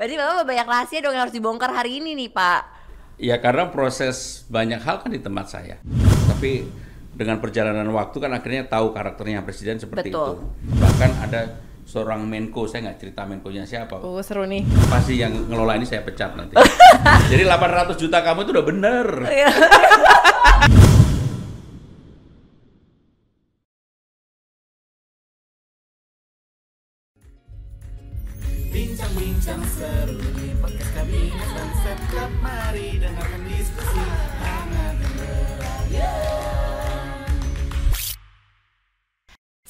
Berarti Bapak banyak rahasia dong yang harus dibongkar hari ini nih, Pak. Ya karena proses banyak hal kan di tempat saya. Tapi dengan perjalanan waktu kan akhirnya tahu karakternya presiden seperti Betul. itu. Bahkan ada seorang Menko, saya nggak cerita Menko-nya siapa. Oh, seru nih. Pasti yang ngelola ini saya pecat nanti. Jadi 800 juta kamu itu udah bener. Bincang-bincang seru di podcast kabinet dan setiap mari dengarkan diskusi hangat dan berayun.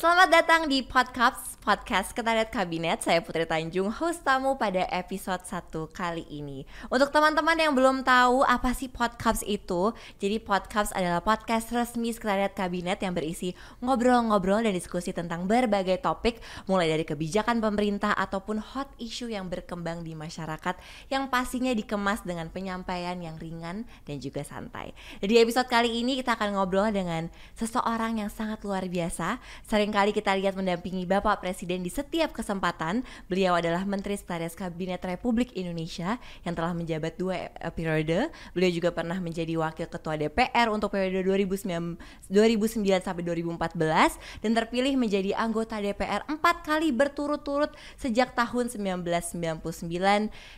Selamat datang di podcast podcast Ketariat Kabinet. Saya Putri Tanjung, host tamu pada episode 1 kali ini. Untuk teman-teman yang belum tahu apa sih podcast itu, jadi podcast adalah podcast resmi Sekretariat Kabinet yang berisi ngobrol-ngobrol dan diskusi tentang berbagai topik, mulai dari kebijakan pemerintah ataupun hot issue yang berkembang di masyarakat yang pastinya dikemas dengan penyampaian yang ringan dan juga santai. Di episode kali ini kita akan ngobrol dengan seseorang yang sangat luar biasa. Seringkali kita lihat mendampingi Bapak Presiden di setiap kesempatan. Beliau adalah Menteri Sekretaris Kabinet Republik Indonesia yang telah menjabat dua eh, periode. Beliau juga pernah menjadi Wakil Ketua DPR untuk periode 2009, 2009 sampai 2014 dan terpilih menjadi anggota DPR empat kali berturut-turut sejak tahun 1999.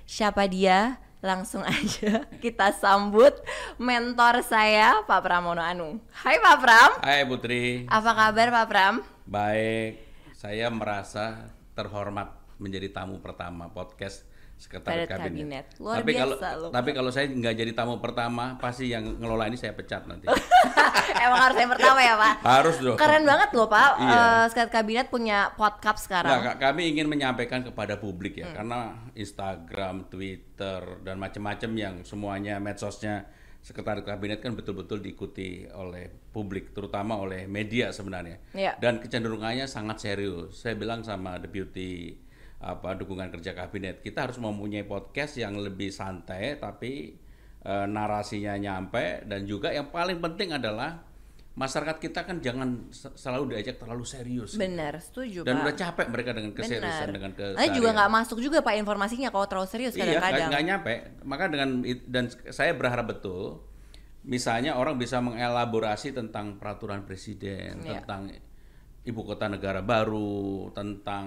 Siapa dia? Langsung aja kita sambut mentor saya Pak Pramono Anung. Hai Pak Pram. Hai Putri, Apa kabar Pak Pram? Baik. Saya merasa terhormat menjadi tamu pertama podcast Sekretariat Kabinet. Kabinet. Luar tapi kalau loh. tapi kalau saya nggak jadi tamu pertama, pasti yang ngelola ini saya pecat nanti. Emang harus yang pertama ya Pak? Harus dong. Keren banget loh Pak, Iya. Eh, Sekretariat Kabinet punya podcast sekarang Nah, kami ingin menyampaikan kepada publik Hmm. ya, karena Instagram, Twitter, dan macam-macam yang semuanya medsosnya Sekretariat Kabinet kan betul-betul diikuti oleh publik, terutama oleh media sebenarnya. Iya. Dan kecenderungannya sangat serius. Saya bilang sama Deputy apa dukungan kerja kabinet, kita harus mempunyai podcast yang lebih santai tapi eh, narasinya nyampe dan juga yang paling penting adalah masyarakat kita kan jangan se- selalu diajak terlalu serius. Bener, setuju Dan Pak udah capek mereka dengan keseriusan Bener. dengan ke Saya juga nggak masuk juga Pak informasinya kalau terlalu serius Iya, nggak kadang-kadang nggak nyampe. Maka dengan dan saya berharap betul misalnya orang bisa mengelaborasi tentang peraturan presiden, Iya. tentang ibu kota negara baru, tentang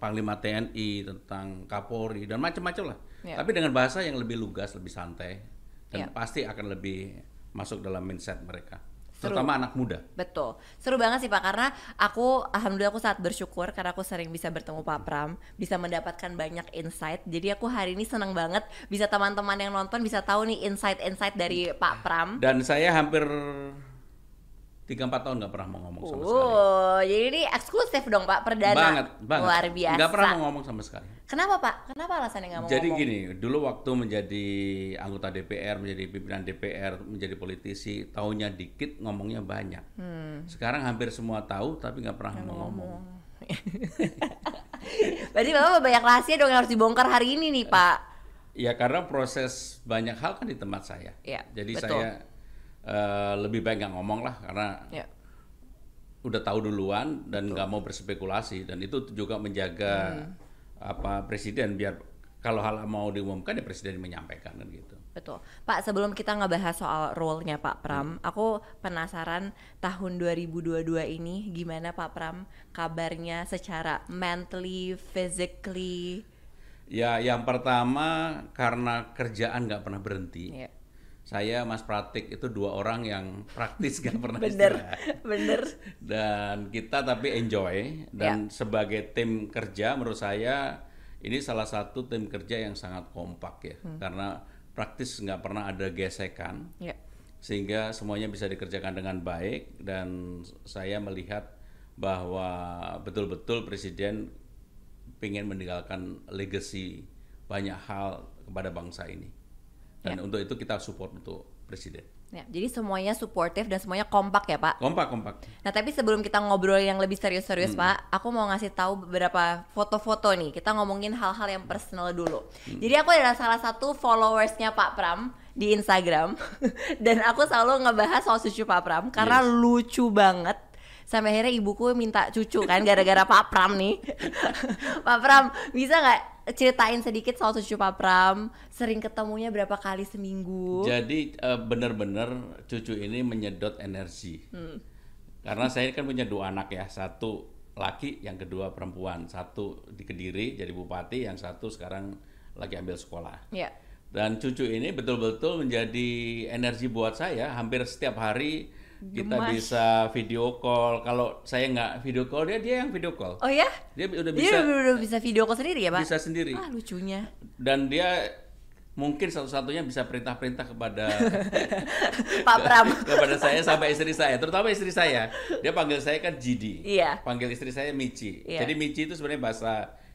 panglima TNI, tentang Kapolri dan macam-macam lah. Iya. Tapi dengan bahasa yang lebih lugas, lebih santai dan Iya. pasti akan lebih masuk dalam mindset mereka. Seru. Terutama anak muda. Betul, seru banget sih Pak karena aku alhamdulillah aku sangat bersyukur karena aku sering bisa bertemu Pak Pram, bisa mendapatkan banyak insight. Jadi aku hari ini senang banget bisa teman-teman yang nonton bisa tahu nih insight-insight dari Pak Pram. Dan saya hampir 3-4 tahun nggak pernah mau ngomong sama sekali. Oh, jadi ini eksklusif dong Pak perdana. banget, banget. Luar biasa. Nggak pernah mau ngomong sama sekali. Kenapa Pak? Kenapa alasannya nggak mau Jadi ngomong? gini, dulu waktu menjadi anggota DPR, menjadi pimpinan DPR, menjadi politisi, taunya dikit, ngomongnya banyak. Hmm. Sekarang hampir semua tahu, tapi nggak pernah mau ngomong. Berarti Bapak banyak rahasia dong yang harus dibongkar hari ini nih Pak. Ya karena proses banyak hal kan di tempat saya. Iya, Jadi betul. saya eh, lebih baik nggak ngomong lah, karena Ya. udah tahu duluan dan nggak mau berspekulasi. Dan itu juga menjaga Hmm. apa presiden biar kalau hal mau diumumkan ya presiden menyampaikan kan gitu. Betul. Pak, sebelum kita ngebahas soal role-nya Pak Pram, aku penasaran tahun 2022 ini gimana Pak Pram kabarnya secara mentally, physically? Ya, yang pertama karena kerjaan nggak pernah berhenti. Ya. Saya, Mas Pratik itu dua orang yang praktis nggak pernah Bener, istirahat. bener. Dan kita tapi enjoy dan sebagai tim kerja menurut saya ini salah satu tim kerja yang sangat kompak ya, karena praktis nggak pernah ada gesekan Ya. sehingga semuanya bisa dikerjakan dengan baik dan saya melihat bahwa betul-betul presiden ingin meninggalkan legacy banyak hal kepada bangsa ini dan untuk itu kita support untuk presiden Ya, jadi semuanya suportif dan semuanya kompak ya Pak. kompak kompak Nah tapi sebelum kita ngobrol yang lebih serius-serius Pak, aku mau ngasih tahu beberapa foto-foto nih. Kita ngomongin hal-hal yang personal dulu. Jadi aku adalah salah satu followersnya Pak Pram di Instagram dan aku selalu ngebahas soal cucu Pak Pram karena Yes. lucu banget sampai akhirnya ibuku minta cucu kan gara-gara Pak Pram nih. Pak Pram bisa nggak ceritain sedikit soal cucu Pak Pram? Sering ketemunya berapa kali seminggu? Jadi eh, benar-benar cucu ini menyedot energi. Karena saya kan punya dua anak ya, satu laki, yang kedua perempuan. Satu di Kediri jadi bupati, yang satu sekarang lagi ambil sekolah. Ya. Dan cucu ini betul-betul menjadi energi buat saya. Hampir setiap hari kita bisa video call. Kalau saya nggak video call dia, dia yang video call. Oh ya? Dia udah Dia bisa udah, udah bisa video call sendiri ya, Pak? bisa sendiri. Ah, lucunya. Dan dia mungkin satu-satunya bisa perintah-perintah kepada Pak Pram. kepada saya sampai istri saya, terutama istri saya. Dia panggil saya kan Jidi. Iya. Panggil istri saya Michi. Iya. Jadi Michi itu sebenarnya bahasa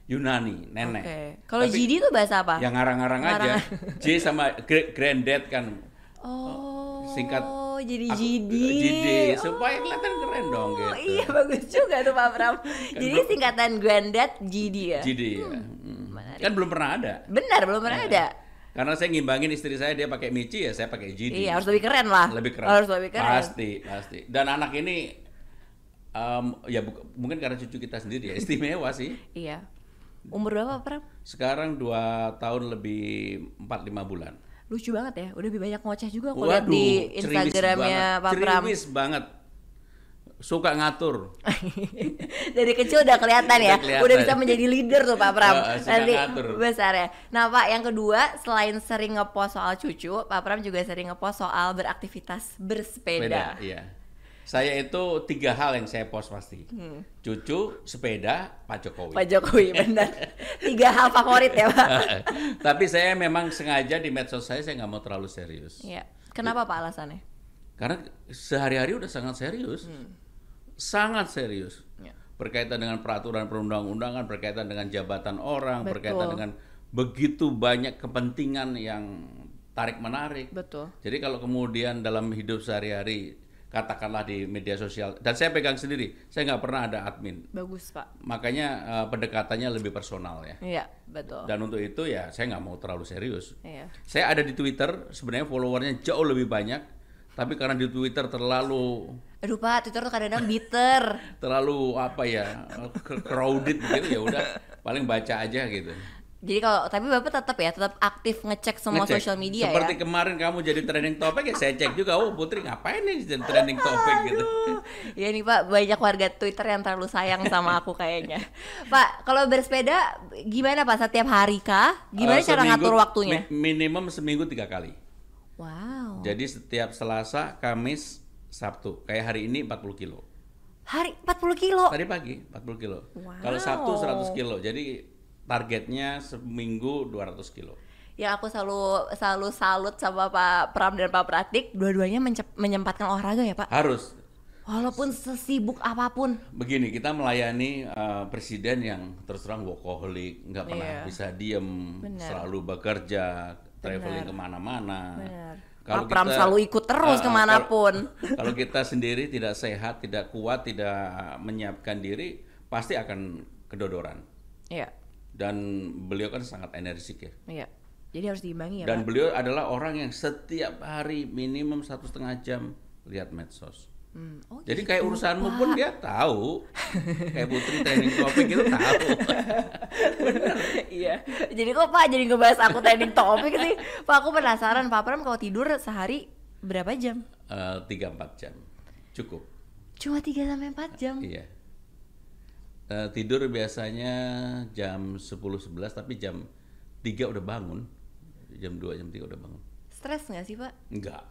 Yunani, nenek. Oke. Kalau GD itu bahasa apa? Yang ngarang-ngarang aja. J sama gra- granddad kan. Oh. Singkat jadi aku- GD. GD, supaya kelihatan keren dong Oh, gitu. Iya bagus juga tuh Pak Pram. jadi gua- singkatan granddad GD ya. Jidi ya. Hmm. Kan belum pernah ada. Benar belum pernah Iya. ada. Karena saya ngimbangin istri saya dia pakai Michi ya, saya pakai Jidi. Iya harus lebih keren lah. lebih keren. Harus lebih keren. Pasti, pasti. Dan anak ini em, ya mungkin karena cucu kita sendiri ya istimewa sih. Iya. Umur berapa Pram? Sekarang dua tahun lebih 4-5 bulan. Lucu banget ya. Udah lebih banyak ngoceh juga aku lihat di Instagramnya. Pak Pram. Ceriwis banget. Suka ngatur. Dari kecil udah kelihatan ya. Udah kelihatan. Udah bisa menjadi leader tuh Pak Pram. Nanti ngatur. besar ya. Nah Pak yang kedua selain sering ngepost soal cucu, Pak Pram juga sering ngepost soal beraktivitas bersepeda. Sepeda, iya. Saya itu tiga hal yang saya post pasti. Hmm. Cucu, sepeda, Pak Jokowi. Pak Jokowi benar. Tiga hal favorit ya Pak. Tapi saya memang sengaja di medsos saya saya nggak mau terlalu serius. Iya. Kenapa Pak alasannya? Karena sehari-hari udah sangat serius. Sangat serius. Hmm. Ya. Berkaitan dengan peraturan perundang-undangan, berkaitan dengan jabatan orang, Betul. berkaitan dengan begitu banyak kepentingan yang tarik-menarik. Betul. Jadi kalau kemudian dalam hidup sehari-hari, katakanlah di media sosial, dan saya pegang sendiri, saya nggak pernah ada admin. Bagus Pak. Makanya eh, pendekatannya lebih personal ya. Iya betul. Dan untuk itu ya saya nggak mau terlalu serius. Iya. Saya ada di Twitter, sebenarnya followernya jauh lebih banyak, tapi karena di Twitter terlalu Aduh Pak, Twitter tuh kadang-kadang bitter. terlalu apa ya crowded gitu ya udah paling baca aja gitu. Jadi kalau tapi Bapak tetap ya, tetap aktif ngecek semua Ngecek. sosial media Seperti ya. kemarin kamu jadi trending topik ya saya cek juga. Oh Putri ngapain nih jadi trending topik gitu. Iya nih Pak, banyak warga Twitter yang terlalu sayang sama aku kayaknya. Pak, kalau bersepeda gimana Pak? Setiap hari kah? Gimana Eh, cara seminggu- ngatur waktunya? mi- minimum seminggu tiga kali. Wow. Jadi setiap Selasa, Kamis, Sabtu. Kayak hari ini 40 kilo. Hari 40 kilo. Tadi pagi 40 kilo. Wow. Kalau Sabtu 100 kilo. Jadi targetnya seminggu 200 kilo. Yang aku selalu selalu salut sama Pak Pram dan Pak Pratik, dua-duanya menyempatkan olahraga ya Pak. Harus. Walaupun sesibuk apa pun. Begini, kita melayani eh, presiden yang terus terang workaholic, nggak pernah Iya. bisa diem, Benar. selalu bekerja, traveling ke mana-mana. Kalau Pak Pram kita- selalu ikut terus ah, ke mana pun. Kalau, kalau kita sendiri tidak sehat, tidak kuat, tidak menyiapkan diri, pasti akan kedodoran. Iya. Dan beliau kan sangat energik ya. Iya. Jadi harus diimbangi ya Dan Pak. beliau adalah orang yang setiap hari minimum satu setengah jam lihat medsos. Hmm. Oh, Jadi gitu, kayak urusanmu Pak. pun dia tahu. kayak Putri training topik itu tahu. iya. Jadi kok Pak jadi ngebahas aku trending topik sih? Pak aku penasaran Pak Pram kalau tidur sehari berapa jam? Eh, Tiga empat jam cukup. Cuma 3 sampai 4 jam. Iya. Eh, tidur biasanya jam 10-11 tapi jam 3 udah bangun. Jam 2 jam 3 udah bangun. Stres nggak sih Pak? Enggak.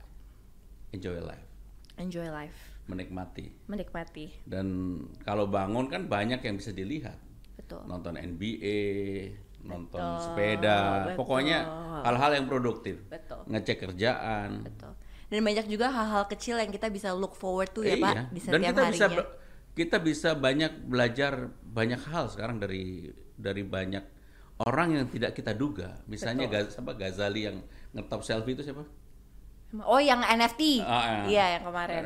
Enjoy life, Enjoy life, menikmati. menikmati. Dan kalau bangun kan banyak yang bisa dilihat. Betul. Nonton NBA, nonton Betul, sepeda, betul. pokoknya hal-hal yang produktif. Betul. Ngecek kerjaan. Betul. Dan banyak juga hal-hal kecil yang kita bisa look forward to ya Eh, Pak iya. di Dan setiap kita bisa harinya. be- kita bisa banyak belajar banyak hal sekarang dari dari banyak orang yang tidak kita duga. Misalnya Gaz, apa Ghazali yang ngetop selfie itu siapa? Oh yang NFT? Ah, ah. Iya yang kemarin.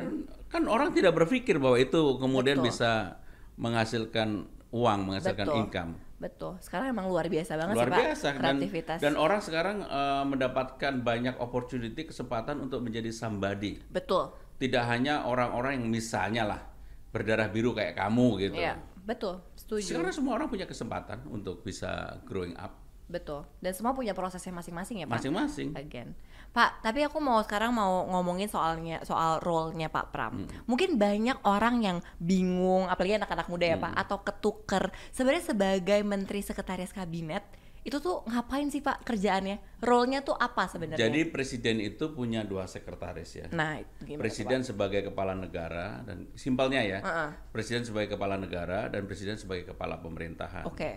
Kan orang tidak berpikir bahwa itu kemudian Betul. bisa menghasilkan uang, menghasilkan Betul. income. Betul. Sekarang emang luar biasa banget Luar sih Pak biasa dan, kreativitas. dan orang sekarang eh, mendapatkan banyak opportunity kesempatan untuk menjadi somebody. Betul. Tidak hanya orang-orang yang misalnya lah berdarah biru kayak kamu gitu. Iya, betul, setuju. Sekarang semua orang punya kesempatan untuk bisa growing up Betul. Dan semua punya prosesnya masing-masing ya, Pak. masing-masing. Again. Pak, tapi aku mau sekarang mau ngomongin soalnya soal role-nya Pak Pram. Mungkin banyak orang yang bingung, apalagi anak-anak muda ya Pak, atau ketuker. Sebenarnya sebagai Menteri Sekretaris Kabinet itu tuh ngapain sih Pak kerjaannya? Role-nya tuh apa sebenarnya? Jadi presiden itu punya dua sekretaris ya. nah, gimana Presiden sebagai kepala negara dan simpelnya ya. Heeh. Presiden sebagai kepala negara dan presiden sebagai kepala pemerintahan. Pak? Oke.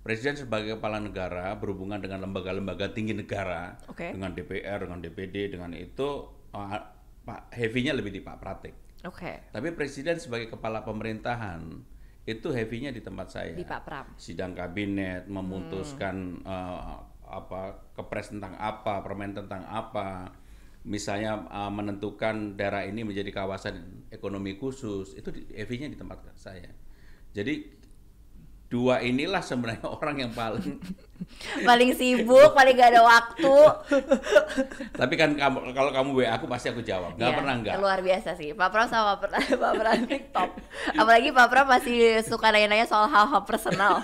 Presiden sebagai kepala negara berhubungan dengan lembaga-lembaga tinggi negara, Oke. dengan DPR, dengan DPD, dengan itu uh, Pak heavy-nya lebih di Pak Pratik. Oke. Tapi presiden sebagai kepala pemerintahan itu heavy-nya di tempat saya. Di Pak Pram. Sidang kabinet memutuskan uh, apa kepres tentang apa, permen tentang apa. Misalnya uh, menentukan daerah ini menjadi kawasan ekonomi khusus, itu heavy-nya di tempat saya. Jadi dua inilah sebenarnya orang yang paling Paling sibuk, paling gak ada waktu. tapi kan kamu kalau kamu WA aku pasti aku jawab nggak Iya, pernah nggak Luar biasa sih. Pak Pram sama Pak Pram top. Apalagi Pak Pram masih suka nanya-nanya soal hal-hal personal.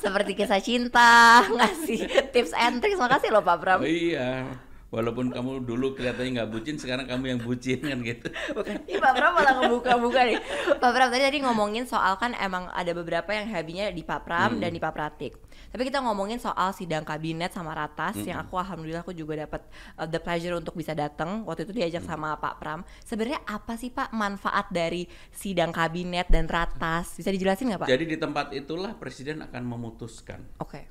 seperti kisah cinta, ngasih tips and tricks. Makasih loh Pak Pram. Oh iya walaupun kamu dulu kelihatannya nggak bucin sekarang kamu yang bucin kan gitu Bukan. Ih, Pak Pram malah ngebuka-buka nih. Pak Pram tadi tadi ngomongin soal kan emang ada beberapa yang habinya di Pak Pram dan di Pak Pratik. Tapi kita ngomongin soal sidang kabinet sama ratas yang aku alhamdulillah aku juga dapat uh, the pleasure untuk bisa datang. Waktu itu diajak sama Pak Pram. Sebenarnya apa sih Pak manfaat dari sidang kabinet dan ratas? Bisa dijelasin nggak Pak? jadi di tempat itulah presiden akan memutuskan Oke.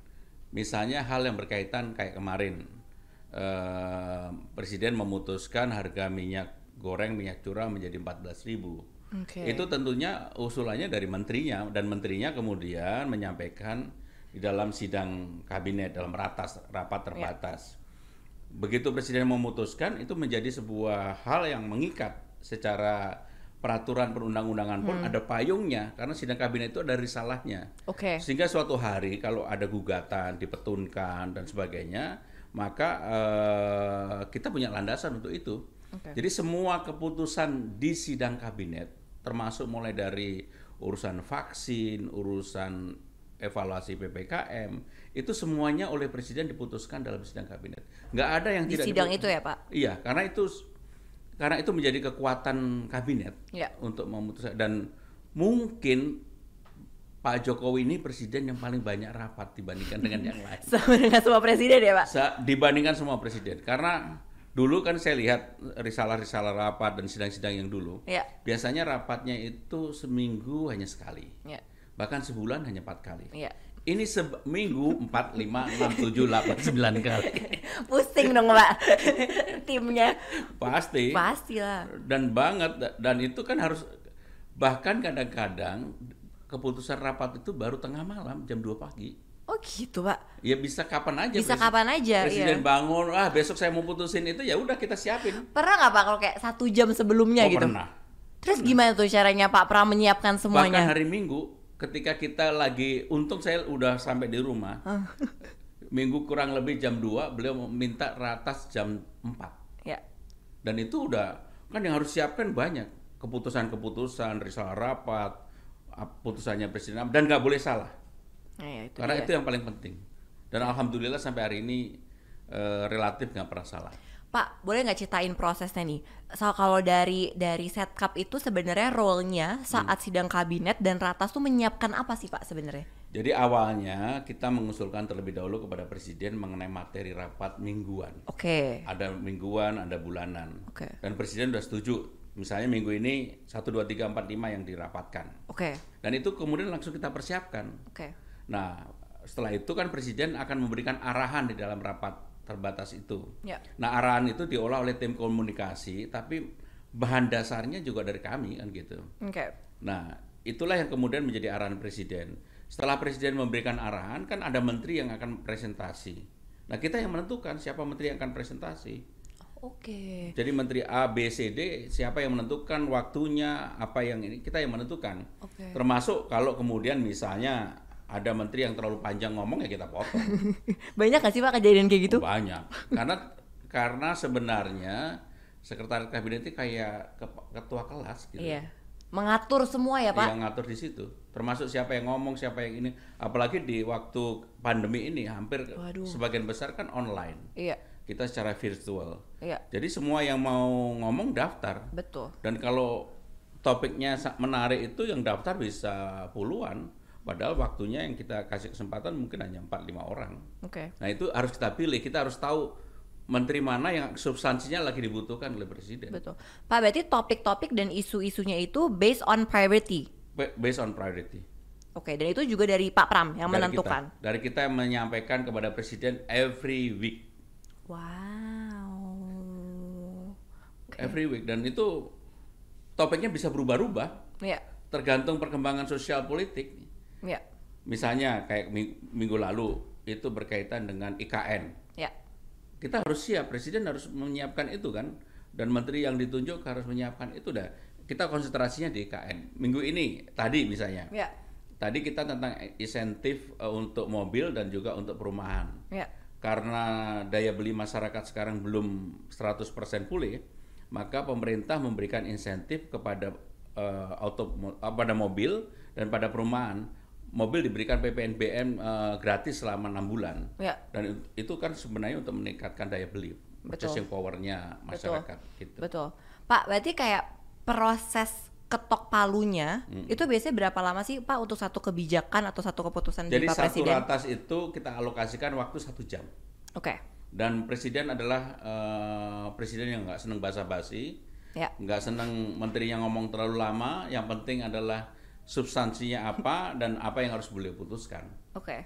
misalnya hal yang berkaitan kayak kemarin eh, presiden memutuskan harga minyak goreng minyak curah menjadi 14.000 Oke. itu tentunya usulannya dari menterinya dan menterinya kemudian menyampaikan di dalam sidang kabinet dalam ratas rapat terbatas. Begitu presiden memutuskan itu menjadi sebuah hal yang mengikat secara peraturan perundang-undangan pun ada payungnya karena sidang kabinet itu ada risalahnya. Oke. Sehingga suatu hari kalau ada gugatan dipetunkan dan sebagainya, maka eh, kita punya landasan untuk itu. Oke. Jadi semua keputusan di sidang kabinet, termasuk mulai dari urusan vaksin, urusan evaluasi ppkm, itu semuanya oleh presiden diputuskan dalam sidang kabinet. Nggak ada yang Di tidak sidang dipu- itu ya Pak? Iya, karena itu karena itu menjadi kekuatan kabinet Ya. untuk memutuskan dan mungkin Pak Jokowi ini presiden yang paling banyak rapat dibandingkan dengan yang lain. Sama dengan semua presiden ya Pak? Sa- dibandingkan semua presiden karena dulu kan saya lihat risalah-risalah rapat dan sidang-sidang yang dulu Ya. biasanya rapatnya itu seminggu hanya sekali Ya. bahkan sebulan hanya empat kali Ya. ini seminggu empat lima enam tujuh delapan sembilan kali Pusing dong Pak. Timnya. pasti Pastilah. dan banget dan itu kan harus bahkan kadang-kadang keputusan rapat itu baru tengah malam jam 2 pagi Oh gitu Pak. ya bisa kapan aja Bisa presi- kapan aja, presiden iya. bangun ah besok saya mau putusin itu ya udah kita siapin Pernah nggak Pak kalau kayak satu jam sebelumnya oh gitu? pernah Terus gimana tuh caranya Pak Pram menyiapkan bahkan semuanya? hari minggu ketika kita lagi untung saya udah sampai di rumah minggu kurang lebih jam 2 beliau minta ratas jam 4 Ya. dan itu udah kan yang harus siapkan banyak keputusan-keputusan risalah rapat ap- putusannya presiden dan nggak boleh salah Nah, ya, itu karena dia. itu yang paling penting dan alhamdulillah sampai hari ini eh, relatif nggak pernah salah Pak, boleh nggak ceritain prosesnya nih? So kalau dari dari setup itu sebenarnya role-nya saat Hmm. sidang kabinet dan ratas tuh menyiapkan apa sih Pak sebenarnya? jadi awalnya kita mengusulkan terlebih dahulu kepada presiden mengenai materi rapat mingguan Oke. ada mingguan ada bulanan Oke. dan presiden sudah setuju misalnya minggu ini 1 2 3 4 5 yang dirapatkan Oke. dan itu kemudian langsung kita persiapkan Oke. Nah, setelah itu kan presiden akan memberikan arahan di dalam rapat terbatas itu. Ya. Nah, arahan itu diolah oleh tim komunikasi, tapi bahan dasarnya juga dari kami kan gitu. Oke. Nah, itulah yang kemudian menjadi arahan presiden. Setelah presiden memberikan arahan, kan ada menteri yang akan presentasi. Nah, kita yang menentukan siapa menteri yang akan presentasi. Oke. Jadi menteri A, B, C, D siapa yang menentukan waktunya, apa yang ini kita yang menentukan. Oke. Termasuk kalau kemudian misalnya ada menteri yang terlalu panjang ngomong ya kita potong. Banyak gak sih Pak kejadian kayak gitu? Banyak. Karena karena sebenarnya sekretaris kabinet itu kayak ke- ketua kelas gitu. Iya. Mengatur semua ya, Pak? yang ngatur di situ. Termasuk siapa yang ngomong, siapa yang ini. Apalagi di waktu pandemi ini hampir Waduh. sebagian besar kan online. Iya. Kita secara virtual. Iya. Jadi semua yang mau ngomong daftar. Betul. Dan kalau topiknya menarik itu yang daftar bisa puluhan. Padahal waktunya yang kita kasih kesempatan mungkin hanya 4-5 orang. Oke. Nah itu harus kita pilih. Kita harus tahu menteri mana yang substansinya lagi dibutuhkan oleh presiden. Betul. Pak, berarti topik-topik dan isu-isunya itu based on priority. Ba- Based on priority. Oke, dan itu juga dari Pak Pram yang Dari menentukan. Kita, dari kita yang menyampaikan kepada presiden every week. Wow. Oke. Every week. Dan itu topiknya bisa berubah-ubah. Iya. Tergantung perkembangan sosial politik. Iya. Misalnya kayak mi- minggu lalu itu berkaitan dengan IKN. Iya. Kita harus siap, presiden harus menyiapkan itu kan. Dan menteri yang ditunjuk harus menyiapkan itu dah. Kita konsentrasinya di IKN. Minggu ini tadi misalnya. Iya. Tadi kita tentang insentif eh, untuk mobil dan juga untuk perumahan. Iya. Karena daya beli masyarakat sekarang belum 100% pulih, maka pemerintah memberikan insentif kepada eh, auto eh, pada mobil dan pada perumahan. Mobil diberikan PPNBM eh, gratis selama enam bulan. Iya. Dan it- itu kan sebenarnya untuk meningkatkan daya beli, purchasing powernya masyarakat. Gitu. Betul. Pak, berarti kayak proses ketok palunya Hmm. itu biasanya berapa lama sih Pak untuk satu kebijakan atau satu keputusan Jadi dari Pak satu Presiden? ratas itu kita alokasikan waktu satu jam. Oke. Dan presiden adalah eh, presiden yang nggak seneng basa-basi, Ya. nggak seneng menterinya ngomong terlalu lama. Yang penting adalah substansinya apa dan apa yang harus beliau putuskan. Oke.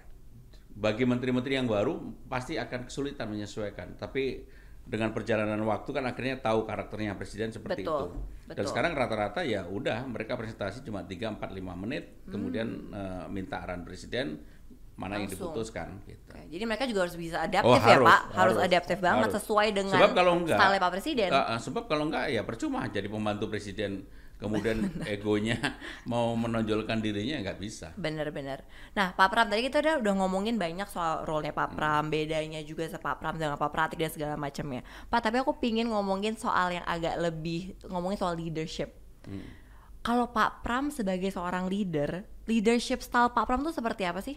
Bagi menteri-menteri yang baru pasti akan kesulitan menyesuaikan. Tapi dengan perjalanan waktu kan akhirnya tahu karakternya presiden seperti Betul, itu. Dan betul. sekarang rata-rata ya udah mereka presentasi cuma 3 4 5 menit, kemudian eh, minta arahan presiden mana yang Hmm. Langsung. diputuskan gitu. Oke, Jadi mereka juga harus bisa adaptif Oh, ya harus, Pak, harus, harus, adaptif banget harus. sesuai dengan Sebab kalau enggak, style Pak Presiden. Uh, uh, sebab kalau enggak ya percuma jadi pembantu presiden kemudian egonya mau menonjolkan dirinya nggak bisa. Bener-bener. Nah, Pak Pram tadi kita udah, udah ngomongin banyak soal role-nya Hmm. Pak Pram, bedanya juga sama Pak Pram dengan Pak Pratik dan segala macamnya. Pak, tapi aku pingin ngomongin soal yang agak lebih ngomongin soal leadership. Hmm. Kalau Pak Pram sebagai seorang leader, leadership style Pak Pram tuh seperti apa sih?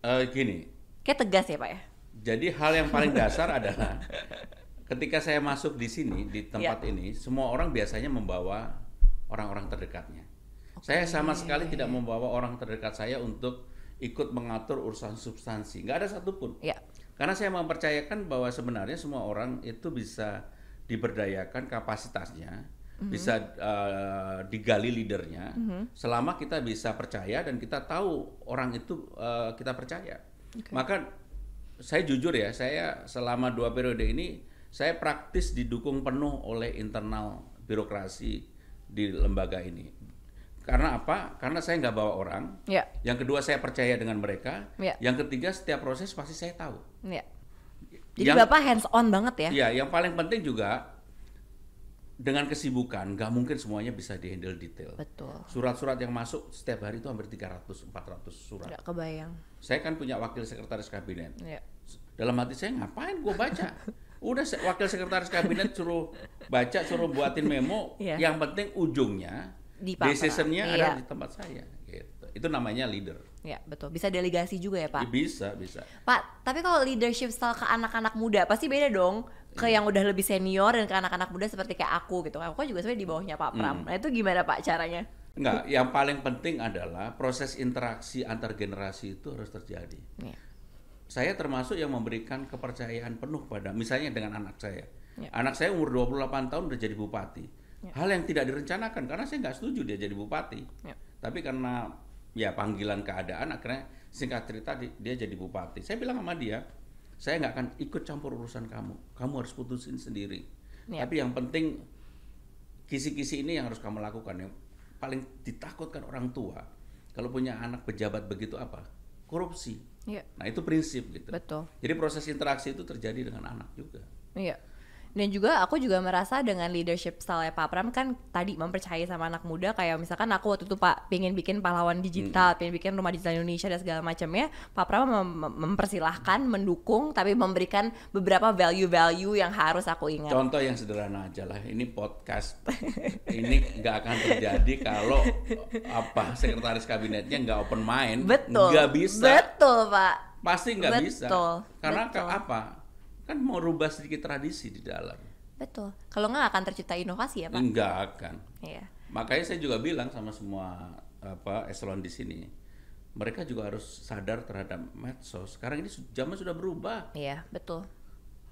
Eh, gini, Kayak tegas ya Pak ya? jadi hal yang paling dasar adalah ketika saya masuk di sini di tempat Ya. ini, semua orang biasanya membawa orang-orang terdekatnya. Saya sama sekali tidak membawa orang terdekat saya untuk ikut mengatur urusan substansi. Nggak ada satupun. Ya. Karena saya mempercayakan bahwa sebenarnya semua orang itu bisa diberdayakan kapasitasnya, bisa eh, digali leadernya, selama kita bisa percaya dan kita tahu orang itu eh, kita percaya. Maka saya jujur ya, saya selama dua periode ini saya praktis didukung penuh oleh internal birokrasi di lembaga ini. Karena apa? Karena saya nggak bawa orang. Ya. Yang kedua saya percaya dengan mereka. Ya. Yang ketiga setiap proses pasti saya tahu. Ya. Jadi Yang- Bapak hands on banget ya? Iya, yang paling penting juga dengan kesibukan nggak mungkin semuanya bisa dihandle detail. Betul. Surat-surat yang masuk setiap hari itu hampir 300 400 surat. Nggak kebayang. Saya kan punya wakil sekretaris kabinet. Ya. Dalam hati saya ngapain gue baca? Udah se- wakil sekretaris kabinet suruh baca, suruh buatin memo. Iya. Yang penting ujungnya decisionnya Pram. ada di tempat saya. Gitu. Itu namanya leader. Ya, betul. Bisa delegasi juga ya, Pak? Bisa, bisa. Pak, tapi kalau leadership style ke anak-anak muda pasti beda dong ke Iya. yang udah lebih senior dan ke anak-anak muda seperti kayak aku gitu. Aku juga sebenarnya di bawahnya Pak Pram. Hmm. Nah, itu gimana Pak caranya? Enggak, yang paling penting adalah proses interaksi antar generasi itu harus terjadi. Ya. Saya termasuk yang memberikan kepercayaan penuh pada misalnya dengan anak saya. Ya. Anak saya umur 28 tahun udah jadi bupati. Ya. Hal yang tidak direncanakan karena saya nggak setuju dia jadi bupati. Ya. Tapi karena ya panggilan keadaan akhirnya singkat cerita di- dia jadi bupati. Saya bilang sama dia, saya nggak akan ikut campur urusan kamu. Kamu harus putusin sendiri. Ya. Tapi yang penting kisi-kisi ini yang harus kamu lakukan yang paling ditakutkan orang tua kalau punya anak pejabat begitu apa korupsi Iya. nah itu prinsip gitu Betul. jadi proses interaksi itu terjadi dengan anak juga Iya. Dan juga aku juga merasa dengan leadership style Pak Pram kan tadi mempercayai sama anak muda kayak misalkan aku waktu itu Pak pengen bikin pahlawan digital, pengen bikin rumah digital Indonesia dan segala macamnya, Pak Pram mem- mem- mempersilahkan, mendukung, tapi memberikan beberapa value-value yang harus aku ingat. Contoh yang sederhana aja lah, ini podcast ini nggak akan terjadi kalau apa sekretaris kabinetnya nggak open mind, Betul. nggak bisa, Betul, Pak. pasti nggak bisa, karena betul. apa? Kan mau rubah sedikit tradisi di dalam, Betul. Kalau nggak akan tercipta inovasi ya, Pak. nggak akan. Iya. Makanya saya juga bilang sama semua apa eselon di sini, mereka juga harus sadar terhadap medsos. Sekarang ini zaman sudah berubah. Iya, betul.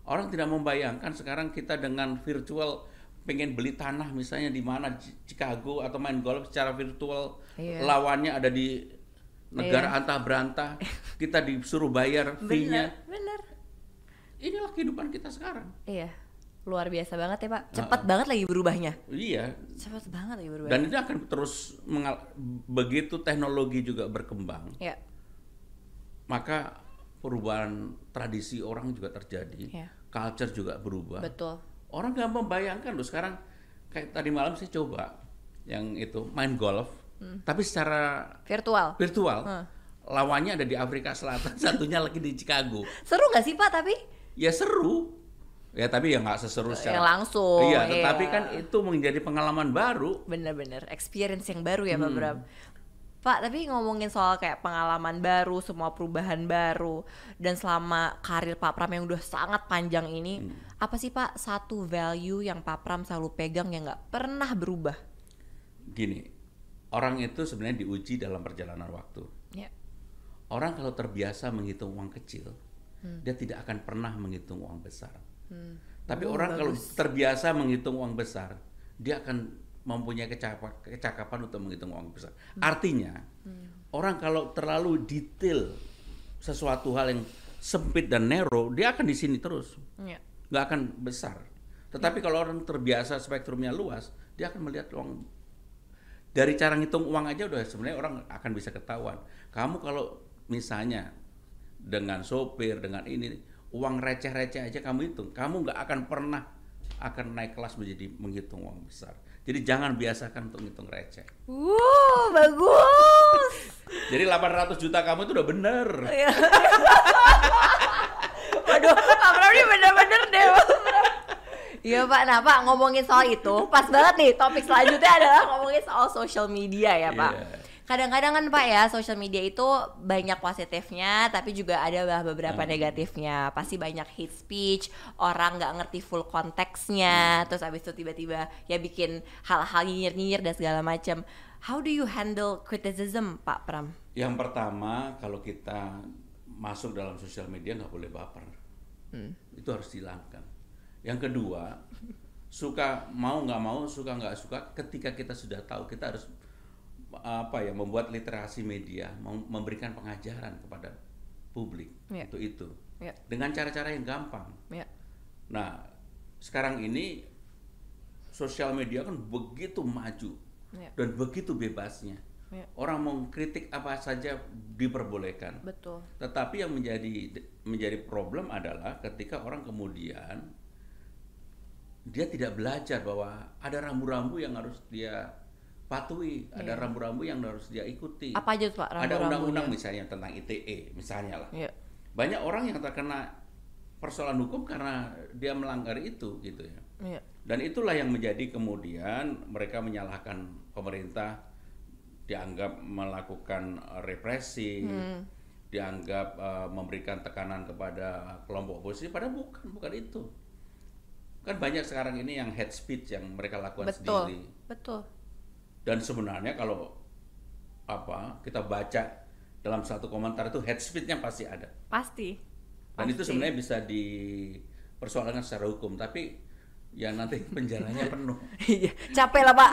Orang tidak membayangkan sekarang kita dengan virtual pengen beli tanah misalnya di mana Chicago atau main golf secara virtual Iya. lawannya ada di negara antah berantah kita disuruh bayar fee-nya. Inilah kehidupan kita sekarang Iya. Luar biasa banget ya, Pak. Cepat banget lagi berubahnya. iya Cepat banget lagi berubahnya. dan ini akan terus mengal- begitu teknologi juga berkembang ya, maka perubahan tradisi orang juga terjadi Iya. culture juga berubah betul. Orang nggak membayangkan loh sekarang kayak tadi malam saya coba yang itu main golf, tapi secara Virtual. virtual. Hmm. Lawannya ada di Afrika Selatan, satunya lagi di Chicago. Seru nggak sih, Pak, tapi? Ya seru. Ya tapi ya nggak seseru secara Yang langsung, Iya, tetapi iya. kan itu menjadi pengalaman baru. Bener-bener experience yang baru ya, Pak Hmm. Bram. Pak, tapi ngomongin soal kayak pengalaman baru, semua perubahan baru, dan selama karir Pak Pram yang udah sangat panjang ini, Hmm. apa sih Pak satu value yang Pak Pram selalu pegang yang nggak pernah berubah? Gini, orang itu sebenarnya diuji dalam perjalanan waktu. Ya, Orang kalau terbiasa menghitung uang kecil, dia tidak akan pernah menghitung uang besar. Tapi Oh, orang kalau bagus. terbiasa menghitung uang besar, dia akan mempunyai kecakapan untuk menghitung uang besar. Artinya, orang kalau terlalu detail sesuatu hal yang sempit dan narrow, dia akan di sini terus, ya, nggak akan besar. Tetapi kalau orang terbiasa spektrumnya luas, dia akan melihat uang dari cara ngitung uang aja udah sebenarnya orang akan bisa ketahuan. Kamu kalau misalnya dengan sopir dengan ini uang receh-receh aja kamu hitung, kamu nggak akan pernah akan naik kelas menjadi menghitung uang besar. Jadi jangan biasakan untuk ngitung receh. Wuh, bagus. Jadi 800 juta kamu itu udah bener. Iya. Waduh, Pak ini bener-bener deh. Iya Pak, nah Pak ngomongin soal itu, pas banget nih topik selanjutnya adalah ngomongin soal social media ya Pak. Iya. Kadang-kadang kan Pak ya, social media itu banyak positifnya, tapi juga ada beberapa Hmm. negatifnya. Pasti banyak hate speech, orang nggak ngerti full konteksnya, terus abis itu tiba-tiba ya bikin hal-hal nyinyir-nyinyir dan segala macam. How do you handle criticism, Pak Pram? Yang pertama kalau kita masuk dalam sosial media nggak boleh baper. Itu harus dihilangkan. Yang kedua, suka mau nggak mau, suka nggak suka, ketika kita sudah tahu kita harus apa ya membuat literasi media, mem- memberikan pengajaran kepada publik Iya. untuk itu Ya, dengan cara-cara yang gampang. ya, Nah, sekarang ini sosial media kan begitu maju ya, dan begitu bebasnya. ya. Orang mau kritik apa saja diperbolehkan. Betul. Tetapi yang menjadi menjadi problem adalah ketika orang kemudian dia tidak belajar bahwa ada rambu-rambu yang harus dia patuhi, ada rambu-rambu yang harus dia ikuti. Iya. Apa aja tuh Pak ada rambu-rambunya? undang-undang misalnya tentang ITE misalnya lah. Iya. Banyak orang yang terkena persoalan hukum karena dia melanggar itu gitu ya. Iya. Dan itulah yang menjadi kemudian mereka menyalahkan pemerintah dianggap melakukan eh, represi, dianggap eh, memberikan tekanan kepada kelompok oposisi, padahal bukan, bukan itu. Kan banyak sekarang ini yang head speech yang mereka lakukan Betul. sendiri. Betul. Dan sebenarnya kalau apa kita baca dalam satu komentar itu head speech-nya pasti ada. Pasti. Dan itu Pasti. sebenarnya bisa dipersoalkan secara hukum, tapi ya nanti penjaranya penuh. Iya, capek lah Pak.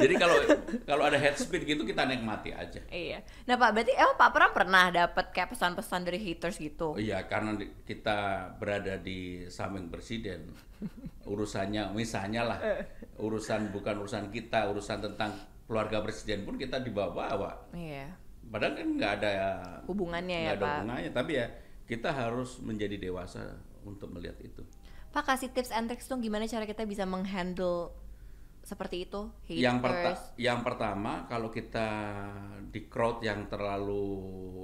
Jadi kalau kalau ada head speed gitu kita nikmati aja. iya. Nah Pak, berarti emang Pak Pram pernah dapat kayak pesan-pesan dari haters gitu? Oh iya, karena kita berada di samping presiden, urusannya misalnya lah, urusan bukan urusan kita, urusan tentang keluarga presiden pun kita dibawa-bawa. Iya. Padahal kan nggak ada Hubungannya ya, nggak ada Pak. hubungannya, tapi ya kita harus menjadi dewasa untuk melihat itu. Pak kasih tips and tricks dong gimana cara kita bisa menghandle seperti itu yang perta haters. yang pertama kalau kita di crowd yang terlalu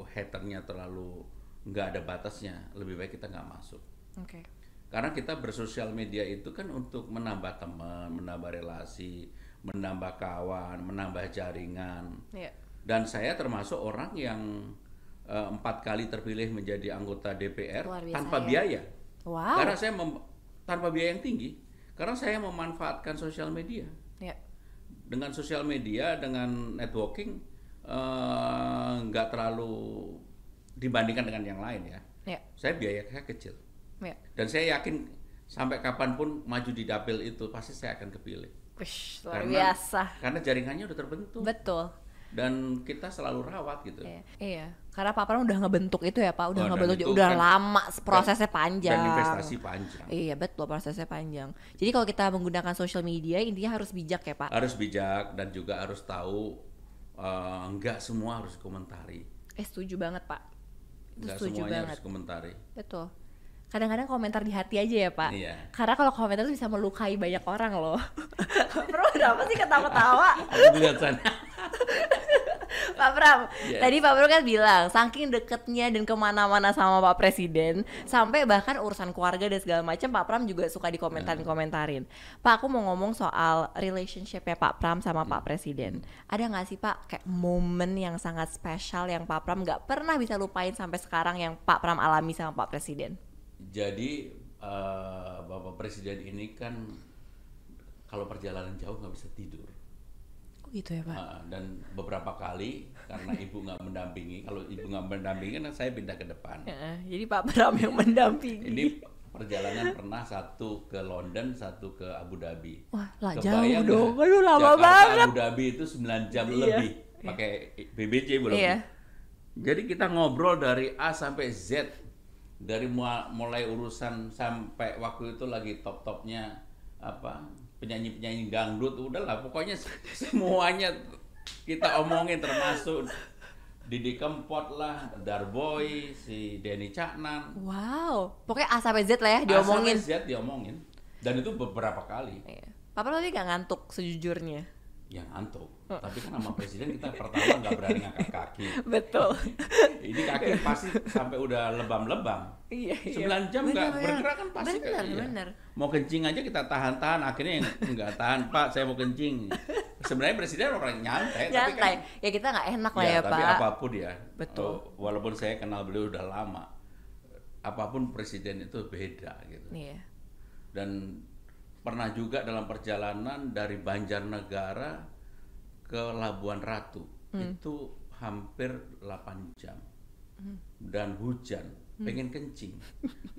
haternya terlalu nggak ada batasnya lebih baik kita nggak masuk Oke. karena kita bersosial media itu kan untuk menambah teman menambah relasi menambah kawan menambah jaringan Iya. dan saya termasuk orang yang eh, empat kali terpilih menjadi anggota DPR tanpa ya. biaya Wow. karena saya mem- tanpa biaya yang tinggi karena saya memanfaatkan sosial media Iya. dengan sosial media dengan networking eh, nggak terlalu dibandingkan dengan yang lain ya Iya. saya biaya saya kecil Iya. dan saya yakin sampai kapan pun maju di dapil itu pasti saya akan kepilih Wish, luar Karena- biasa. karena jaringannya udah terbentuk Betul. Dan kita selalu rawat gitu Iya. Iya. Karena Pak Pram udah ngebentuk itu ya Pak, udah Oh, dan ngebentuk itu udah kan- lama, prosesnya dan panjang. investasi panjang Iya betul prosesnya panjang. Jadi kalau kita menggunakan social media intinya harus bijak ya Pak. harus bijak dan juga harus tahu eh, nggak semua harus komentari Eh setuju banget Pak. Itu nggak setuju semuanya banget. harus komentari Betul. Kadang-kadang komentar di hati aja ya Pak. Iya. Karena kalau komentar itu bisa melukai banyak orang loh. Bro, kenapa sih ketawa-tawa? lihat sana Pak Pram, Yes. tadi Pak Pram kan bilang saking deketnya dan ke mana-mana sama Pak Presiden, sampai bahkan urusan keluarga dan segala macam Pak Pram juga suka dikomentarin-komentarin. Pak, aku mau ngomong soal relationshipnya Pak Pram sama Pak Presiden. Ada nggak sih Pak kayak momen yang sangat spesial yang Pak Pram nggak pernah bisa lupain sampai sekarang yang Pak Pram alami sama Pak Presiden? Jadi eh, Bapak Presiden ini kan kalau perjalanan jauh nggak bisa tidur. Oh gitu ya Pak? Ah, dan beberapa kali karena ibu nggak mendampingi, kalau ibu nggak mendampingi kan saya pindah ke depan. Heeh, jadi Pak Pram yang mendampingi. Ini perjalanan pernah satu ke London, satu ke Abu Dhabi. Wah, lah Kebayang jauh dong. Aduh, lama Jakarta, banget. Abu Dhabi itu 9 jam Iya. lebih pakai BBC belum. Iya. Jadi kita ngobrol dari A sampai Z dari mulai urusan sampai waktu itu lagi top-topnya apa penyanyi-penyanyi dangdut udahlah pokoknya semuanya kita omongin termasuk Didi Kempot lah, Darboy, si Denny Caknan, Wow, pokoknya A sampai Z lah ya A diomongin. sampai Z diomongin dan itu beberapa kali Iya. Papa tadi gak ngantuk sejujurnya. Yang ngantuk. Tapi kan sama presiden kita pertama nggak berani ngangkat kaki. Betul. Ini kaki pasti sampai udah lebam-lebam. iya, 9 jam nggak bergerak kan pasti bener, kayak iya. bener. Mau kencing aja kita tahan-tahan, akhirnya yang nggak tahan, Pak, saya mau kencing. Sebenarnya presiden orang nyantai, tapi kan Nyantai. Ya kita nggak enak lah ya, ya, tapi Pak. apa pun ya. Betul. oh, walaupun saya kenal beliau udah lama. Apa pun presiden itu beda gitu. Iya. Dan pernah juga dalam perjalanan dari Banjarnegara ke Labuan Ratu Hmm. itu hampir 8 jam dan hujan Hmm. pengen kencing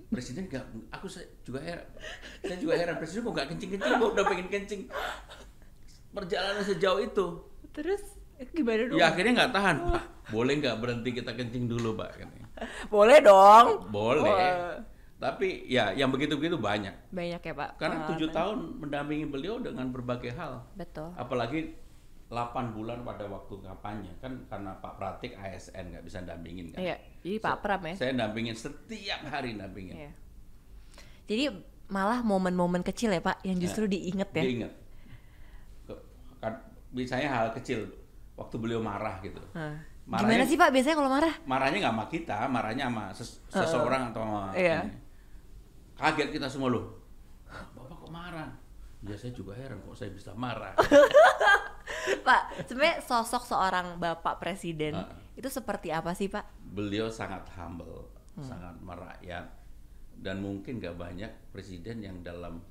presiden nggak aku juga heran saya juga heran presiden kok nggak kencing kencing kok udah pengen kencing perjalanan sejauh itu Terus gimana dong? ya akhirnya nggak tahan pak boleh nggak berhenti kita kencing dulu pak. Boleh dong. boleh. Tapi ya yang begitu begitu banyak Banyak ya, Pak. karena tujuh tahun mendampingi beliau dengan berbagai hal Betul. apalagi 8 bulan pada waktu kampanye kan karena Pak Pratik ASN nggak bisa dampingin kan Iya. Jadi Pak Pram ya. saya dampingin setiap hari dampingin Iya. Jadi malah momen-momen kecil ya, Pak, yang justru diinget ya. diingat Ke- kan misalnya hal kecil waktu beliau marah gitu Nah, Marahnya- Gimana sih, Pak, biasanya kalau marah? marahnya nggak sama kita marahnya sama ses- seseorang atau sama Iya. ini. Kaget kita semua loh bapak kok marah ya saya juga heran kok saya bisa marah Pak, sebenarnya sosok seorang Bapak Presiden Heeh. itu seperti apa sih, Pak? beliau sangat humble, Hmm. sangat merakyat, dan mungkin gak banyak presiden yang dalam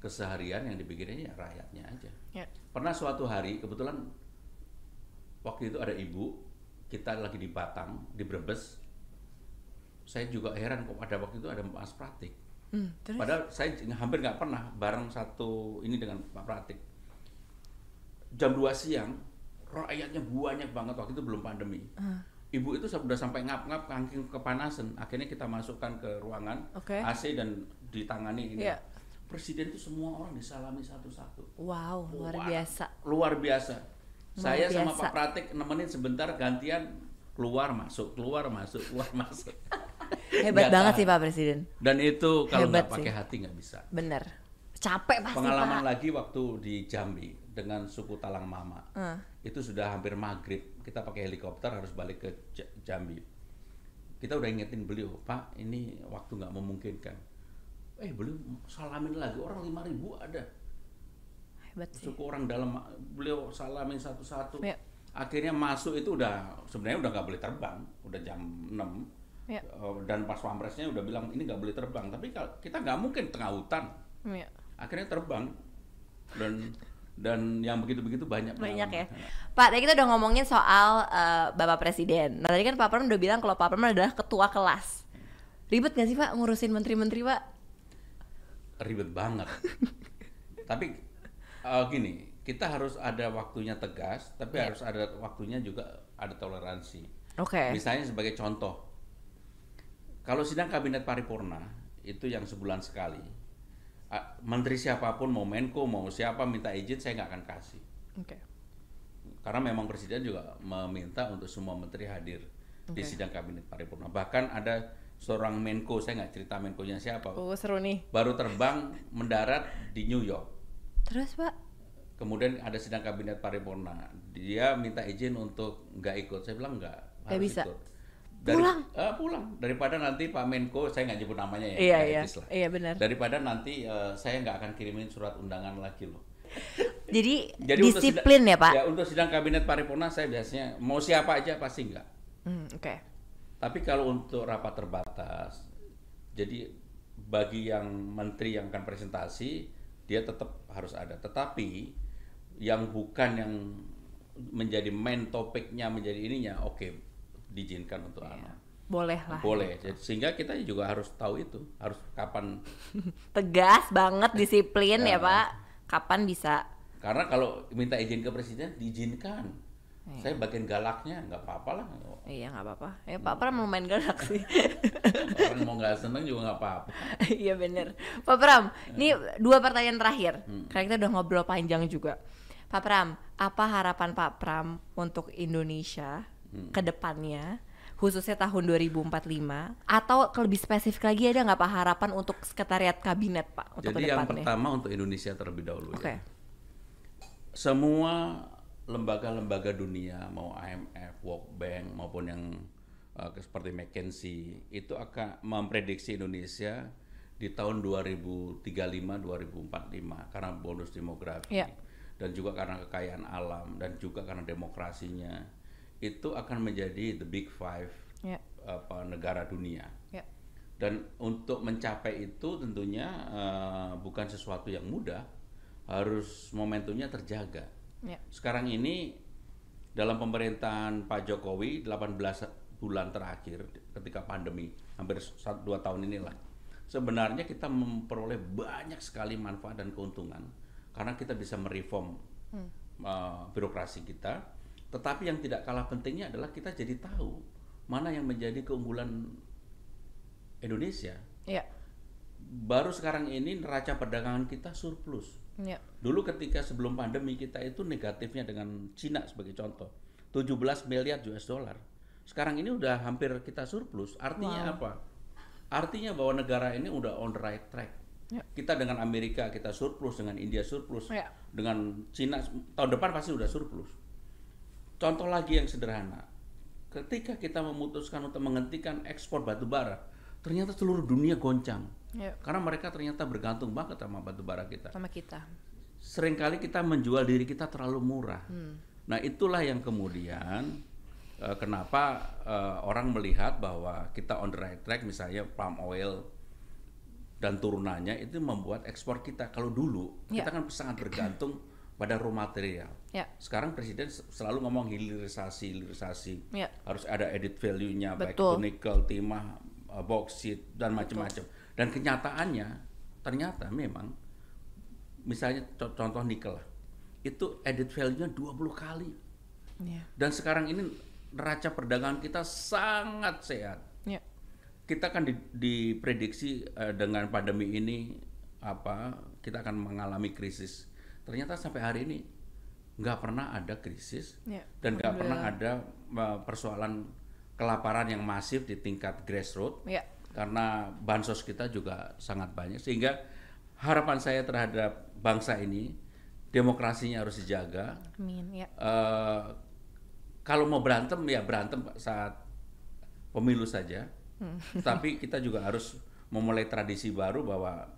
keseharian yang dipikirinnya ya rakyatnya aja. Ya. Pernah suatu hari kebetulan waktu itu ada ibu, kita lagi di Batang, di Brebes. Saya juga heran kok pada waktu itu ada Mas Pratik. Hmm, terus? Padahal saya hampir nggak pernah bareng satu ini dengan Pak Pratik. Jam 2 siang, rakyatnya banyak banget waktu itu belum pandemi. Ah. Ibu itu sudah sampai ngap-ngap kangking kepanasan. Akhirnya kita masukkan ke ruangan Oke. AC dan ditangani ini. Iya. Presiden itu semua orang disalami satu-satu. Wow, luar Wah, biasa. Luar biasa. Luar Saya sama. Pak Pratik nemenin sebentar gantian keluar masuk keluar masuk keluar masuk. Hebat banget tahan. sih Pak Presiden. Dan itu kalau nggak pakai sih. hati nggak bisa. Bener. Capek pasti Pengalaman Pak. lagi waktu di Jambi dengan suku Talang Mama. Eh. Itu sudah hampir maghrib. Kita pakai helikopter harus balik ke Jambi. Kita udah ingetin beliau, Pak, ini waktu nggak memungkinkan. Eh, beliau salamin lagi orang 5000 ada. Hebat sih. Suku orang dalam beliau salamin satu-satu. Ya. Akhirnya masuk itu udah sebenarnya udah nggak boleh terbang, udah jam 6. Ya. Eh, Dan pas pampresnya udah bilang ini nggak boleh terbang, tapi kalau kita nggak mungkin tengah hutan. Iya. Akhirnya terbang dan dan yang begitu-begitu banyak Banyak ya. Pak, tadi kita udah ngomongin soal eh, Bapak Presiden. Nah, tadi kan Pak Pram udah bilang kalau Pak Pram adalah ketua kelas. Ribet gak sih Pak ngurusin menteri-menteri Pak? ribet banget. tapi eh, gini, kita harus ada waktunya tegas, tapi Ya. harus ada waktunya juga ada toleransi. Oke. Misalnya sebagai contoh, kalau sidang kabinet paripurna itu yang sebulan sekali, menteri siapa pun mau Menko mau siapa minta izin saya nggak akan kasih, Oke. karena memang presiden juga meminta untuk semua menteri hadir di Oke. sidang kabinet paripurna. Bahkan ada seorang Menko, saya nggak cerita Menkonya siapa, Oh, seru nih. baru terbang mendarat di New York. Terus Pak? Kemudian ada sidang kabinet paripurna, dia minta izin untuk nggak ikut. Saya bilang nggak, Nggak harus bisa. ikut. Pulang? Eh, pulang. Daripada nanti Pak Menko, saya nggak nyebut namanya ya, Iya, iya. lah. Iya, benar. Daripada nanti eh, saya nggak akan kirimin surat undangan lagi loh. Jadi, Jadi disiplin sidang- ya Pak? Ya untuk sidang kabinet paripurna saya biasanya mau siapa aja pasti nggak. Hmm, Oke. Tapi kalau untuk rapat terbatas, jadi bagi yang menteri yang akan presentasi, dia tetap harus ada. Tetapi yang bukan yang menjadi main topiknya menjadi ininya, oke, diizinkan untuk anu. Boleh lah. Boleh. Jadi, sehingga kita juga harus tahu itu, harus kapan. Tegas banget, disiplin ya Ya. Pak. Kapan bisa? Karena kalau minta izin ke presiden, diizinkan. Saya bagian galaknya nggak apa-apa lah. Iya nggak apa-apa. Ya Pak Pram lumayan galak sih. Orang mau nggak seneng juga nggak apa-apa. Iya bener Pak Pram, ini Hmm. dua pertanyaan terakhir Karena kita udah ngobrol panjang juga Pak Pram, apa harapan Pak Pram untuk Indonesia Hmm. ke depannya Khususnya tahun 2045 Atau lebih spesifik lagi ada nggak Pak harapan untuk sekretariat kabinet Pak untuk Jadi yang pertama untuk Indonesia terlebih dahulu Oke, ya. Semua lembaga-lembaga dunia mau IMF, World Bank maupun yang uh, seperti McKinsey itu akan memprediksi Indonesia di tahun 2035-2045 karena bonus demografi Iya. dan juga karena kekayaan alam dan juga karena demokrasinya itu akan menjadi the big five ya, apa negara dunia. ya, Dan untuk mencapai itu tentunya eh, bukan sesuatu yang mudah, harus momentumnya terjaga. ya, Sekarang ini dalam pemerintahan Pak Jokowi 18 bulan terakhir ketika pandemi hampir 1 2 tahun inilah. Sebenarnya kita memperoleh banyak sekali manfaat dan keuntungan karena kita bisa mereform eh, birokrasi kita. Tetapi yang tidak kalah pentingnya adalah kita jadi tahu mana yang menjadi keunggulan Indonesia. ya, Baru sekarang ini neraca perdagangan kita surplus. ya, Dulu ketika sebelum pandemi kita itu negatifnya dengan Cina sebagai contoh. 17 miliar US dollar. Sekarang ini udah hampir kita surplus. Artinya apa? Artinya bahwa negara ini udah on the right track. Ya. Kita dengan Amerika kita surplus, dengan India surplus, Ya. dengan Cina tahun depan pasti udah surplus. Contoh lagi yang sederhana. Ketika kita memutuskan untuk menghentikan ekspor batu bara, ternyata seluruh dunia goncang. ya, Karena mereka ternyata bergantung banget sama batu bara kita sama kita sering kali kita menjual diri kita terlalu murah. Nah itulah yang kemudian eh, kenapa eh, orang melihat bahwa kita on the right track, misalnya palm oil dan turunannya itu membuat ekspor kita. Kalau dulu Ya. kita kan sangat bergantung pada raw material. ya, Sekarang presiden selalu ngomong hilirisasi, hilirisasi. ya, Harus ada edit value-nya baik itu nikel, timah, eh, boksit dan macam-macam. Dan kenyataannya ternyata memang misalnya co- contoh nikel lah. Itu edit value-nya 20 kali. ya, Dan sekarang ini neraca perdagangan kita sangat sehat. ya, Kita kan di- diprediksi eh, dengan pandemi ini apa kita akan mengalami krisis. Ternyata sampai hari ini nggak pernah ada krisis ya. dan nggak pernah ada eh, persoalan kelaparan yang masif di tingkat grassroots ya, karena bansos kita juga sangat banyak sehingga harapan saya terhadap bangsa ini demokrasinya harus dijaga. Amin ya. Eh, kalau mau berantem ya berantem saat pemilu saja. Hmm. Tapi kita juga harus memulai tradisi baru bahwa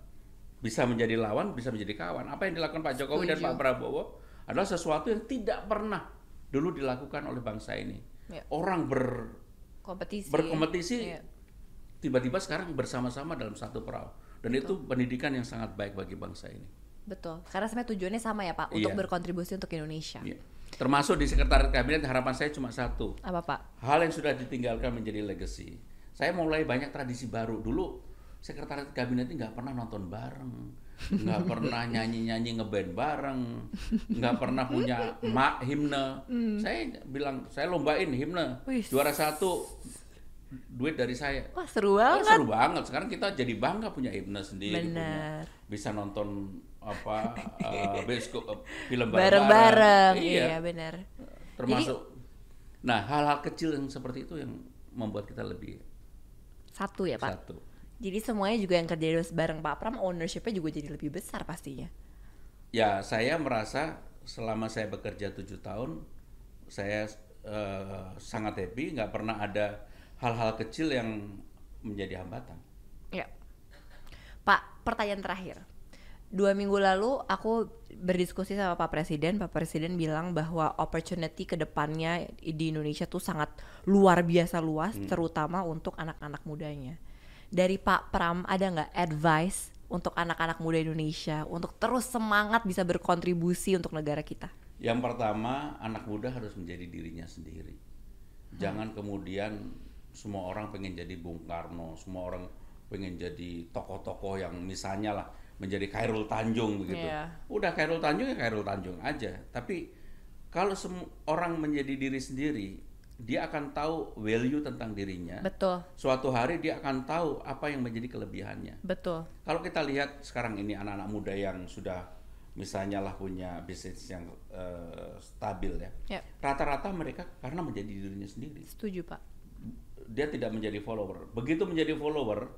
bisa menjadi lawan, bisa menjadi kawan. Apa yang dilakukan Pak Jokowi dan Setuju. Pak Prabowo adalah sesuatu yang tidak pernah dulu dilakukan oleh bangsa ini. Ya. Orang ber Kompetisi. berkompetisi Iya. tiba-tiba sekarang bersama-sama dalam satu perahu. Dan itu pendidikan yang sangat baik bagi bangsa ini. Betul. Karena sebenarnya tujuannya sama ya Pak, untuk Iya. berkontribusi untuk Indonesia. Iya. Termasuk di sekretariat kabinet harapan saya cuma satu. Apa Pak? hal yang sudah ditinggalkan menjadi legacy. Saya mulai banyak tradisi baru. Dulu sekretariat kabinet ini nggak pernah nonton bareng, nggak pernah nyanyi-nyanyi ngeband bareng, nggak pernah punya mak himne. Saya bilang saya lombain himne, Wih. juara satu duit dari saya. Wah seru banget. seru banget. Sekarang kita jadi bangga punya himne sendiri, punya- bisa nonton apa eh, bioskop eh, film Bareng-bareng. Iya Iya benar. termasuk nah hal-hal kecil yang seperti itu yang membuat kita lebih Satu ya Pak. satu Jadi semuanya juga yang kerja bareng Pak Pram, ownershipnya juga jadi lebih besar pastinya. ya saya merasa selama saya bekerja tujuh tahun saya eh, sangat happy nggak pernah ada hal-hal kecil yang menjadi hambatan Ya. Pak, pertanyaan terakhir. Dua minggu lalu aku berdiskusi sama Pak Presiden. Pak Presiden bilang bahwa opportunity ke depannya di Indonesia tuh sangat luar biasa luas, terutama untuk anak-anak mudanya. Dari Pak Pram ada nggak advice untuk anak-anak muda Indonesia untuk terus semangat bisa berkontribusi untuk negara kita? yang pertama anak muda harus menjadi dirinya sendiri jangan kemudian semua orang pengen jadi Bung Karno semua orang pengen jadi tokoh-tokoh yang misalnya lah menjadi Khairul Tanjung begitu Iya. udah Khairul Tanjung ya Khairul Tanjung aja tapi kalau semua orang menjadi diri sendiri dia akan tahu value tentang dirinya Betul, suatu hari dia akan tahu apa yang menjadi kelebihannya betul. kalau kita lihat sekarang ini anak-anak muda yang sudah misalnya lah punya bisnis yang eh, stabil ya, Ya, rata-rata mereka karena menjadi dirinya sendiri. setuju Pak. Dia tidak menjadi follower. Begitu menjadi follower,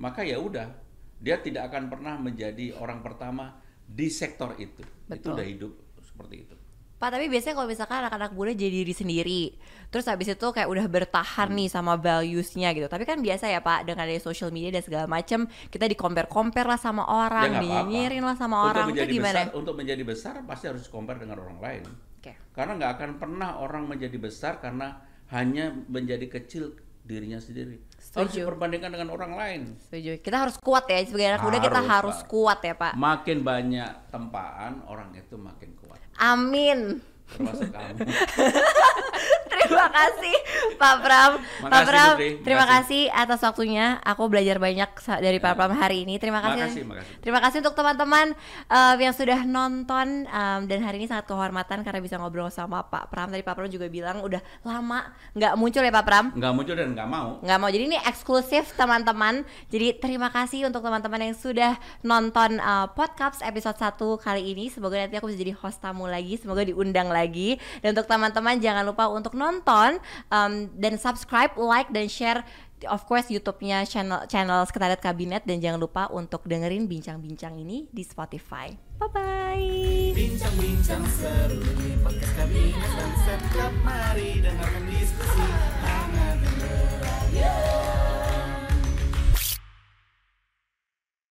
maka ya udah, dia tidak akan pernah menjadi orang pertama di sektor itu. Itu Betul. udah hidup seperti itu. Pak tapi biasanya kalau misalkan anak-anak muda jadi diri sendiri Terus habis itu kayak udah bertahan nih sama values-nya gitu. Tapi kan biasa ya Pak dengan ada social media dan segala macem Kita di compare-compare lah sama orang Ya, lah sama Untuk orang. Itu gimana? besar, untuk menjadi besar pasti harus compare dengan orang lain. Oke. Karena nggak akan pernah orang menjadi besar karena hanya menjadi kecil dirinya sendiri. Harus Setuju. diperbandingkan dengan orang lain. Setuju Kita harus kuat ya Sebagai anak muda kita Harus, harus Pak. kuat ya Pak Makin banyak tempaan, orang itu makin kuat. Amin Termasuk kamu. Terima kasih Pak Pram. Pak Pram, Putri. terima kasih atas waktunya. Aku belajar banyak dari Pak Pram hari ini. Terima kasih. Makasih, makasih. Terima kasih untuk teman-teman eh, yang sudah nonton em, dan hari ini sangat kehormatan karena bisa ngobrol sama Pak Pram. Tadi Pak Pram juga bilang udah lama nggak muncul ya Pak Pram. Nggak muncul dan nggak mau. nggak mau jadi ini eksklusif teman-teman jadi terima kasih untuk teman-teman yang sudah nonton uh, podcast episode 1 kali ini semoga nanti aku bisa jadi host tamu lagi semoga diundang lagi dan untuk teman-teman jangan lupa untuk nonton um, dan subscribe, like dan share of course YouTube-nya channel channel Sekretariat Kabinet dan jangan lupa untuk dengerin bincang-bincang ini di Spotify. Bye bye. Bincang-bincang seru di podcast Kabinet dan setiap mari dengarkan diskusi hangat dan yeah.